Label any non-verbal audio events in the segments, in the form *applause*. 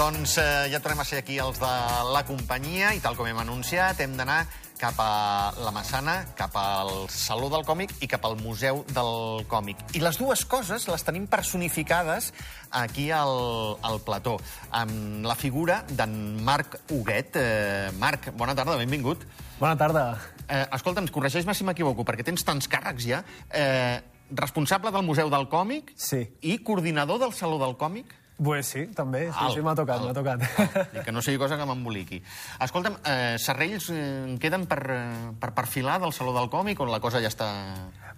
Doncs eh, ja tornem a ser aquí els de la companyia i tal com hem anunciat hem d'anar cap a la Massana, cap al Saló del Còmic i cap al Museu del Còmic. I les dues coses les tenim personificades aquí al, al plató, amb la figura d'en Marc Huguet. Eh, Marc, bona tarda, benvingut. Bona tarda. Eh, escolta'm, corregeix-me si m'equivoco, perquè tens tants càrrecs ja. Eh, responsable del Museu del Còmic Sí. i coordinador del Saló del Còmic. Pues sí, també. Sí, Al, sí, m'ha tocat, al. m'ha tocat. I que no sigui cosa que m'emboliqui. Escolta'm, eh, serrells eh, en queden per, eh, per perfilar del Saló del Còmic o la cosa ja està...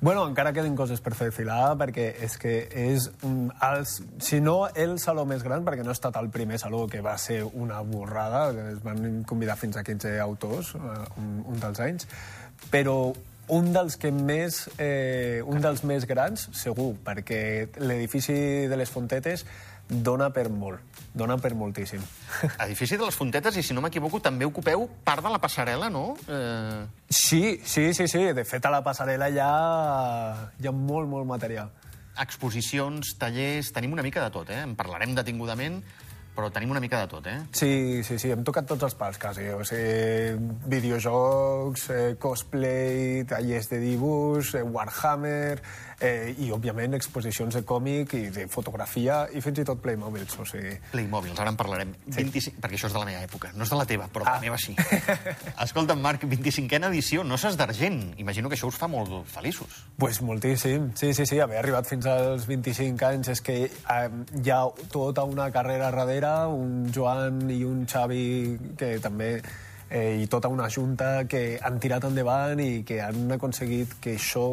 bueno, encara queden coses per fer filar, perquè és que és, un, els, si no el saló més gran, perquè no ha estat el primer saló que va ser una borrada, es van convidar fins a 15 autors, eh, un, un dels anys, però un dels que més, eh, un dels més grans, segur, perquè l'edifici de les Fontetes dona per molt, dona per moltíssim. *laughs* Edifici de les Fontetes, i si no m'equivoco, també ocupeu part de la passarel·la, no? Eh, Sí, sí, sí, sí. De fet, a la passarel·la hi ha, hi ha molt, molt material. exposicions, tallers... Tenim una mica de tot, eh? En parlarem detingudament, però tenim una mica de tot, eh? Sí, sí, sí, hem tocat tots els pals, quasi. O sigui, videojocs, eh, cosplay, tallers de dibuix, eh, Warhammer, eh, i, òbviament, exposicions de còmic i de fotografia, i fins i tot Playmobils, o sigui... Playmobil, ara en parlarem. Sí. 25, perquè això és de la meva època, no és de la teva, però de Ah. la meva sí. *laughs* Escolta'm, Marc, 25a edició, no s'has d'argent. Imagino que això us fa molt feliços. Pues moltíssim, sí, sí, sí, haver arribat fins als 25 anys és que eh, hi ha tota una carrera darrere, un Joan i un Xavi que també eh, i tota una junta que han tirat endavant i que han aconseguit que això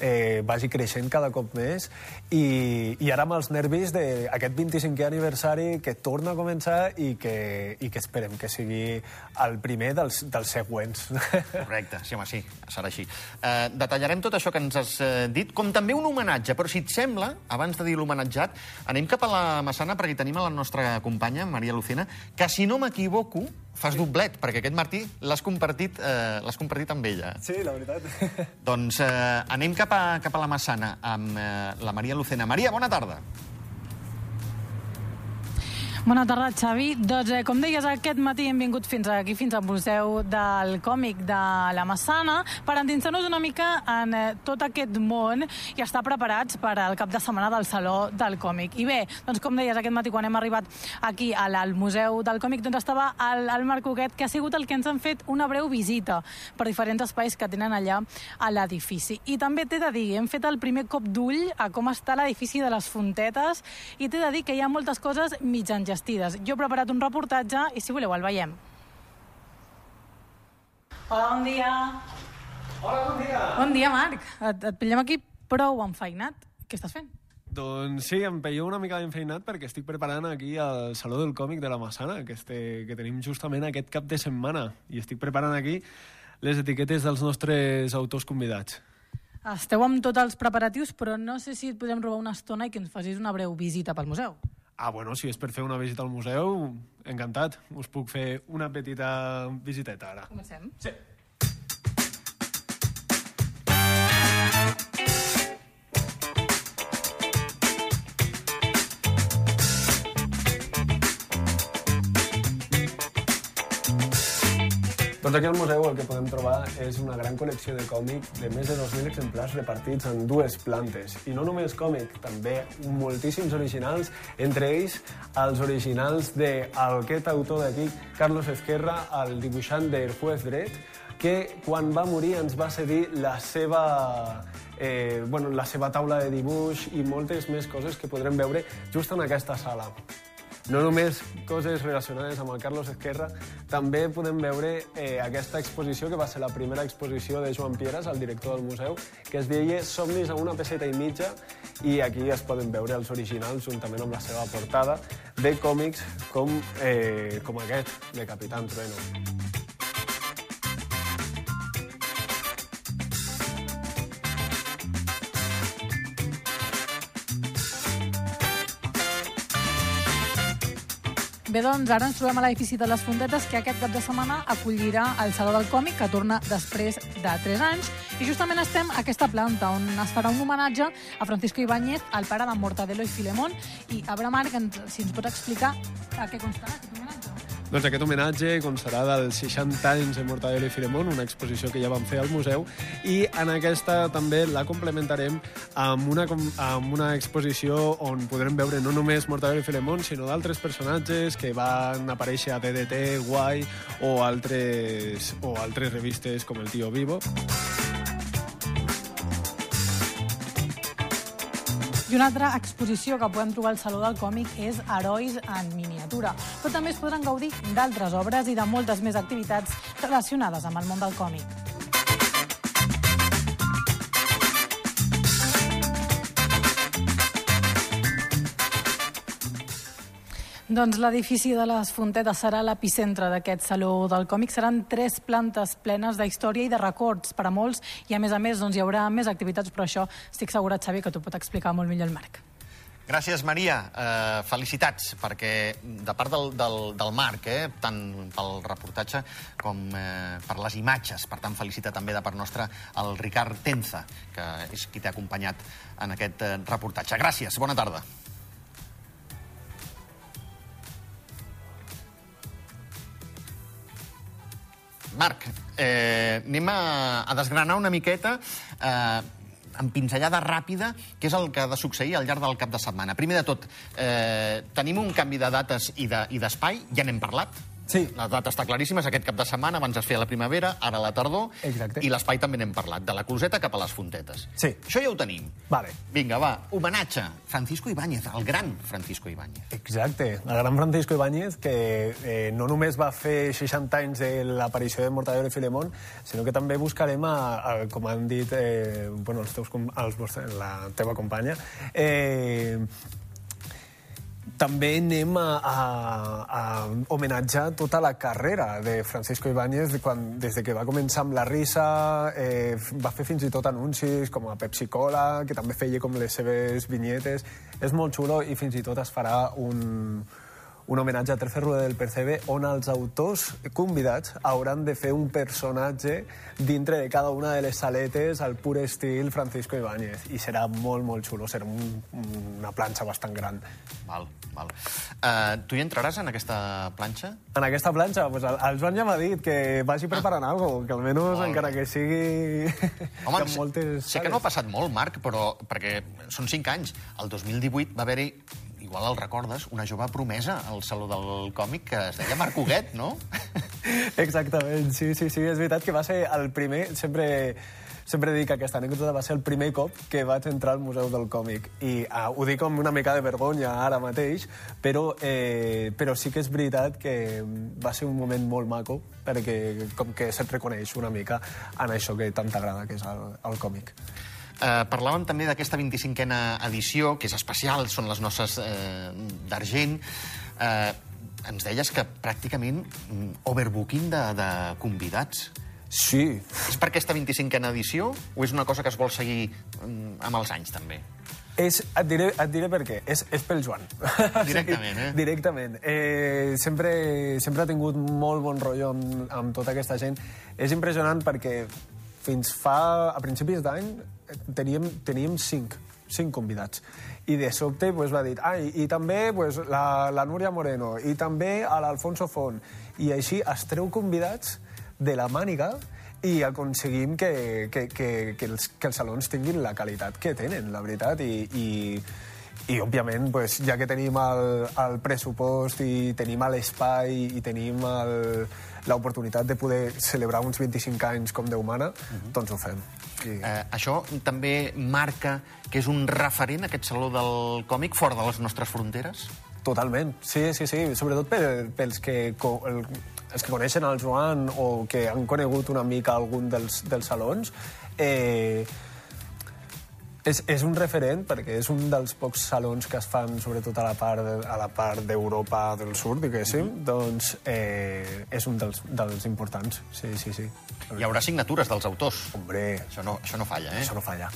eh, vagi creixent cada cop més i, i ara amb els nervis d'aquest 25è aniversari que torna a començar i que, i que esperem que sigui el primer dels, dels següents. Correcte, sí, home, sí, serà així. Eh, detallarem tot això que ens has eh, dit, com també un homenatge, però si et sembla, abans de dir l'homenatjat, anem cap a la Massana perquè tenim a la nostra companya, Maria Lucena, que si no m'equivoco, fas doblet, perquè aquest Martí l'has compartit, eh, l'has compartit amb ella. Sí, la veritat. Doncs eh, anem cap a, cap a la Massana amb eh, la Maria Lucena. Maria, bona tarda. Bona tarda, Xavi. Doncs, eh, com deies, aquest matí hem vingut fins aquí, fins al Museu del Còmic de la Massana, per endinsar-nos una mica en eh, tot aquest món i estar preparats per al cap de setmana del Saló del Còmic. I bé, doncs, com deies, aquest matí, quan hem arribat aquí al, al Museu del Còmic, doncs estava el, el Marc Huguet, que ha sigut el que ens han fet una breu visita per diferents espais que tenen allà a l'edifici. I també t'he de dir, hem fet el primer cop d'ull a com està l'edifici de les Fontetes i t'he de dir que hi ha moltes coses mig engestides. Jo he preparat un reportatge i, si voleu, el veiem. Hola, bon dia. Hola, bon dia. Bon dia, Marc. Et, et pillem aquí prou enfeinat. Què estàs fent? Doncs sí, em peieu una mica d'enfeinat perquè estic preparant aquí el Saló del Còmic de la Massana, que, este, que tenim justament aquest cap de setmana, i estic preparant aquí les etiquetes dels nostres autors convidats. Esteu amb tots els preparatius, però no sé si et podem robar una estona i que ens facis una breu visita pel museu. Ah, bueno, si és per fer una visita al museu, encantat. Us puc fer una petita visiteta ara. Comencem. Sí. Doncs aquí al museu el que podem trobar és una gran col·lecció de còmic de més de 2.000 exemplars repartits en dues plantes. I no només còmic, també moltíssims originals, entre ells els originals d'aquest autor d'aquí, Carlos Ezquerra, el dibuixant del Juez Dret, que quan va morir ens va cedir la seva, eh, bueno, la seva taula de dibuix i moltes més coses que podrem veure just en aquesta sala. No només coses relacionades amb el Carlos Ezquerra, també podem veure eh, aquesta exposició, que va ser la primera exposició de Joan Pieras, el director del museu, que es deia Somnis a una peseta i mitja, i aquí es poden veure els originals, juntament amb la seva portada, de còmics com, eh, com aquest, de Capitán Trueno. Bé, doncs ara ens trobem a l'edifici de les Fontetes, que aquest cap de setmana acollirà el Saló del Còmic, que torna després de 3 anys. I justament estem a aquesta planta, on es farà un homenatge a Francisco Ibáñez, el pare de Mortadelo i Filemón. I a veure, Marc, si ens pot explicar a què constarà aquest homenatge. Doncs aquest homenatge constarà dels 60 anys de Mortadelo i Filemón, una exposició que ja vam fer al museu, i en aquesta també la complementarem amb una, amb una exposició on podrem veure no només Mortadelo i Filemón, sinó d'altres personatges que van aparèixer a DDT, Guai o altres, o altres revistes com El Tío Vivo. I una altra exposició que podem trobar al Saló del Còmic és Herois en miniatura. Però també es podran gaudir d'altres obres i de moltes més activitats relacionades amb el món del còmic. Doncs l'edifici de les Fontetes serà l'epicentre d'aquest Saló del Còmic. Seran tres plantes plenes d'història i de records per a molts i, a més a més, doncs, hi haurà més activitats, però això estic segura, Xavi, que t'ho pot explicar molt millor el Marc. Gràcies, Maria. Uh, felicitats, perquè de part del, del, del Marc, eh, tant pel reportatge com eh, per les imatges, per tant, felicita també de part nostra el Ricard Tenza, que és qui t'ha acompanyat en aquest eh, reportatge. Gràcies, bona tarda. Marc, eh, anem a, a desgranar una miqueta eh, amb pinzellada ràpida, què és el que ha de succeir al llarg del cap de setmana. Primer de tot, eh, tenim un canvi de dates i de- i d'espai, ja n'hem parlat. Sí. La data està claríssima, és aquest cap de setmana, abans es feia la primavera, ara la tardor. Exacte. I l'espai també n'hem parlat, de la closeta cap a les fontetes. Sí. Això ja ho tenim. Vale. Vinga, va, homenatge. Francisco Ibáñez, el gran Francisco Ibáñez. Exacte, el gran Francisco Ibáñez, que eh, no només va fer 60 anys de l'aparició de Mortadelo i Filemón, sinó que també buscarem, a, a, com han dit eh, bueno, els teus, els, la teva companya, eh, també anem a, a, a homenatjar tota la carrera de Francisco Ibáñez quan, des de que va començar amb la risa, eh, va fer fins i tot anuncis com a Pepsi Cola, que també feia com les seves vinyetes. És molt xulo i fins i tot es farà un, un homenatge a Tercer Rueda del Percebe on els autors convidats hauran de fer un personatge dintre de cada una de les saletes al pur estil Francisco Ibáñez i serà molt, molt xulo, serà un, una planxa bastant gran. Val, val. Uh, tu hi entraràs en aquesta planxa? En aquesta planxa, pues, el, el Joan ja m'ha dit que vagi preparant ah. alguna cosa, que almenys, Molt encara que sigui... *laughs* Home, ha moltes sé que no ha passat molt, Marc, però perquè són cinc anys. El 2018 va haver-hi, igual el recordes, una jove promesa al Saló del Còmic que es deia Marc Huguet, no? *laughs* Exactament, sí, sí, sí, és veritat que va ser el primer, sempre, sempre dic que aquesta anècdota va ser el primer cop que vaig entrar al Museu del Còmic i uh, ho dic amb una mica de vergonya ara mateix, però, eh, però sí que és veritat que va ser un moment molt maco perquè com que se't reconeix una mica en això que tant t'agrada, que és el, el còmic. Eh, parlàvem també d'aquesta 25a edició, que és especial, són les noces eh, d'argent. Eh, ens deies que pràcticament mm, overbooking de, de convidats. Sí, És per aquesta 25a edició o és una cosa que es vol seguir mm, amb els anys, també? És, et, diré, et diré per què. És, és pel Joan. *laughs* Directament, eh? Directament. Eh, sempre, sempre ha tingut molt bon rotllo amb, amb tota aquesta gent. És impressionant perquè fins fa... a principis d'any teníem, teníem cinc, cinc convidats. I de sobte pues, va dir, ai, i també pues, la, la Núria Moreno, i també a l'Alfonso Font. I així es treu convidats de la màniga i aconseguim que, que, que, que, els, que els salons tinguin la qualitat que tenen, la veritat, i, i, i òbviament, pues, ja que tenim el, el pressupost i tenim l'espai i tenim l'oportunitat de poder celebrar uns 25 anys com Déu mana, doncs ho fem. I... Eh, això també marca que és un referent, aquest Saló del Còmic, fora de les nostres fronteres? Totalment, sí, sí, sí. Sobretot per, pels que, el, els que coneixen el Joan o que han conegut una mica algun dels, dels salons, eh, és, és un referent perquè és un dels pocs salons que es fan sobretot a la part, de- a la part d'Europa del sud, diguéssim, mm -hmm. doncs eh, és un dels, dels importants, sí, sí, sí. Hi haurà signatures dels autors. Hombre, Això no, això no falla, eh? això no falla.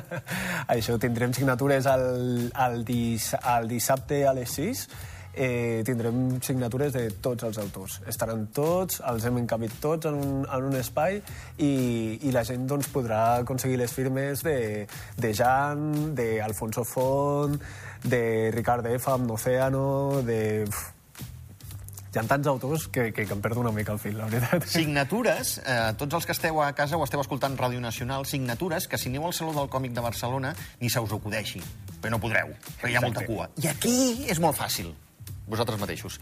*laughs* Això tindrem signatures el, el, dis, el dissabte a les 6 eh, tindrem signatures de tots els autors. Estaran tots, els hem encabit tots en un, en un espai i, i la gent doncs, podrà aconseguir les firmes de, de Jan, d'Alfonso Font, de Ricard Efa amb Océano, de... Uf, hi ha tants autors que, que, que em perdo una mica el fil, la veritat. Signatures, eh, tots els que esteu a casa o esteu escoltant Ràdio Nacional, signatures que si aneu al Saló del Còmic de Barcelona ni se us acudeixi, però no podreu, perquè hi ha molta cua. I aquí és molt fàcil, vosaltres mateixos.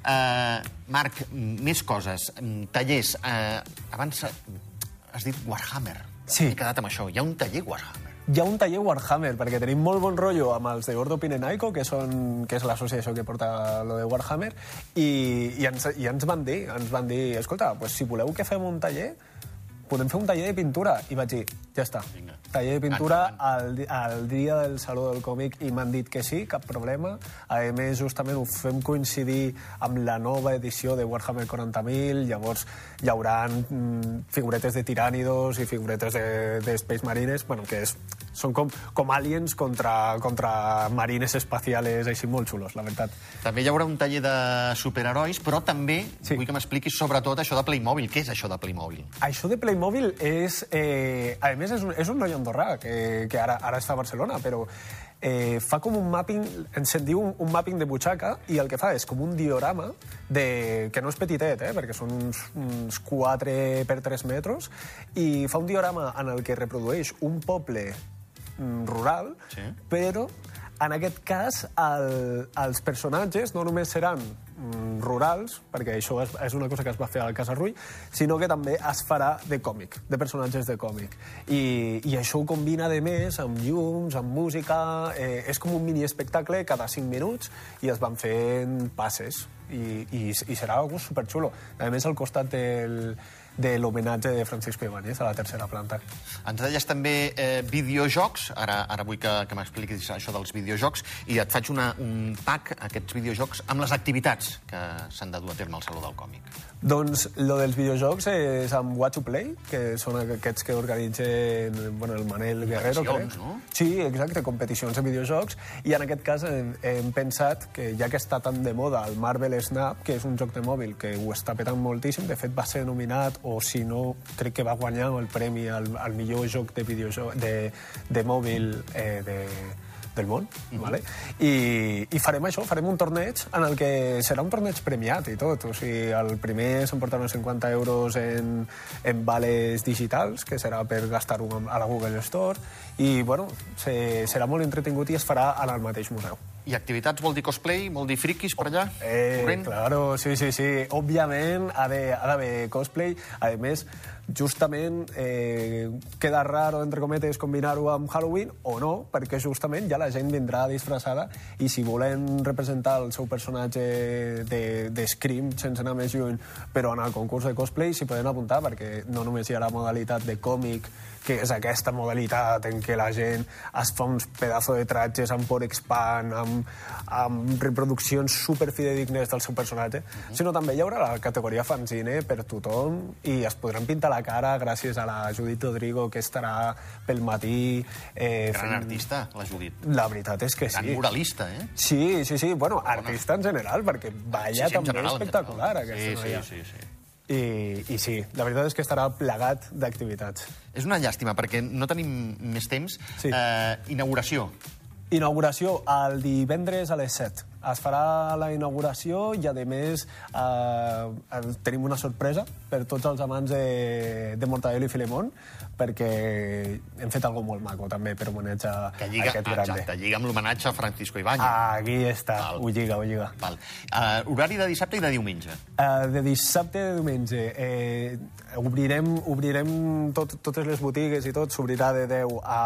Uh, Marc, més coses. Tallers. Uh, abans eh, has dit Warhammer. Sí. He quedat amb això. Hi ha un taller Warhammer. Hi ha un taller Warhammer, perquè tenim molt bon rotllo amb els de Gordo Pinenaiko, que, són, que és l'associació que porta lo de Warhammer, i, i, ens, i ens van dir, ens van dir, escolta, pues, si voleu que fem un taller, podem fer un taller de pintura. I vaig dir, ja està, Vinga. taller de pintura al, al dia del Saló del Còmic i m'han dit que sí, cap problema. A més, justament ho fem coincidir amb la nova edició de Warhammer 40.000, llavors hi haurà mm, figuretes de tirànidos i figuretes de, de Space Marines, bueno, que és, són com, com aliens contra, contra marines espaciales així molt xulos, la veritat. També hi haurà un taller de superherois, però també Sí. vull que m'expliquis sobretot això de Playmobil. Què és això de Playmobil? Això de Playmobil és... Eh, a més, és un, és un noi andorrà, que, que ara, ara està a Barcelona, però eh, fa com un mapping, ens en diu un, un mapping de butxaca, i el que fa és com un diorama, de, que no és petitet, eh, perquè són uns, uns 4 per 3 metres, i fa un diorama en el que reprodueix un poble rural, Sí. però en aquest cas el, els personatges no només seran mm, rurals, perquè això és, és una cosa que es va fer al Casa Rull, sinó que també es farà de còmic, de personatges de còmic. I, i això ho combina, de més, amb llums, amb música... Eh, és com un mini espectacle cada 5 minuts i es van fent passes. I, i, i serà algo superxulo. A més, al costat del, de l'homenatge de Francisco Ibáñez a la tercera planta. Ens deies també eh, videojocs, ara, ara vull que, que m'expliquis això dels videojocs, i et faig una, un pack, aquests videojocs, amb les activitats que s'han de dur a terme al Saló del Còmic. Doncs lo dels videojocs és amb Watch to Play, que són aquests que organitzen bueno, el Manel Guerrero, crec. no? Sí, exacte, competicions de videojocs. I en aquest cas hem, hem pensat que ja que està tan de moda el Marvel Snap, que és un joc de mòbil que ho està petant moltíssim, de fet va ser nominat, o si no, crec que va guanyar el premi al, al millor joc de, videojoc, de, de mòbil eh, de, del món, vale? I, i farem això, farem un torneig en el que serà un torneig premiat i tot, o sigui, el primer s'emportarà uns 50 euros en, en vales digitals, que serà per gastar-ho a la Google Store, i, bueno, se, serà molt entretingut i es farà en el mateix museu. I activitats vol dir cosplay, vol dir friquis per allà? Eh, Corrent? claro, sí, sí, sí. Òbviament ha de- ha d'haver cosplay. A més, justament eh, queda raro, entre cometes, combinar-ho amb Halloween o no, perquè justament ja la gent vindrà disfressada i si volen representar el seu personatge de, de Scream sense anar més lluny, però en el concurs de cosplay s'hi poden apuntar perquè no només hi ha la modalitat de còmic, que és aquesta modalitat en què la gent es fa uns pedazos de tratges amb por expand, amb, amb reproduccions superfidedignes del seu personatge, sinó també hi haurà la categoria fanzine per tothom i es podran pintar la cara gràcies a la Judit Rodrigo, que estarà pel matí... Eh, Gran artista, la Judit. La veritat és que Gran sí. muralista, eh? Sí, sí, sí. Bueno, artista en general, perquè balla Sí, sí, també general, en espectacular, aquesta sí, noia. Sí, sí, sí. I, I sí, la veritat és que estarà plegat d'activitats. És una llàstima, perquè no tenim més temps. Sí. Eh, inauguració. Inauguració el divendres a les 7. Es farà la inauguració i, a més, eh, tenim una sorpresa per tots els amants de, de Mortadelo i Filemón, perquè hem fet alguna molt maco, també, per homenatjar Que lliga, aquest grande. exacte, lliga amb l'homenatge a Francisco Ibáñez. Aquí està, Val. ho lliga, ho lliga. Val. Uh, horari de dissabte i de diumenge. Uh, de dissabte a diumenge eh, obrirem, obrirem tot, totes les botigues i tot s'obrirà de 10 a,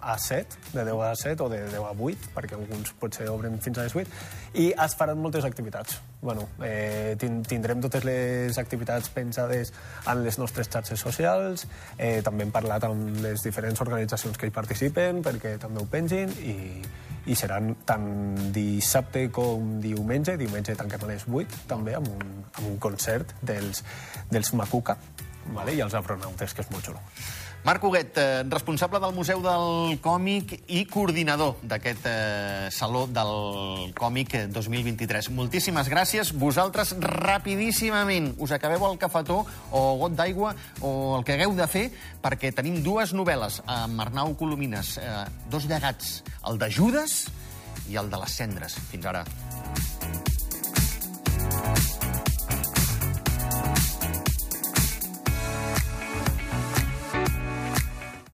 a 7, de 10 a 7 o de 10 a 8, perquè alguns potser obren fins a les 8, i es faran moltes activitats. Bueno, eh, tin- tindrem totes les activitats pensades en les nostres xarxes socials, eh, també hem parlat amb les diferents organitzacions que hi participen perquè també ho pengin i, i seran tant dissabte com diumenge. Diumenge tanquem a les 8, també, amb un, amb un concert dels, dels Macuca vale? i els afronautes, que és molt xulo. Marc Huguet, eh, responsable del Museu del Còmic i coordinador d'aquest eh, Saló del Còmic 2023. Moltíssimes gràcies. Vosaltres, rapidíssimament, us acabeu el cafetó o got d'aigua o el que hagueu de fer perquè tenim dues novel·les amb Arnau Colomines, eh, dos llegats, el de Judes i el de les cendres. Fins ara.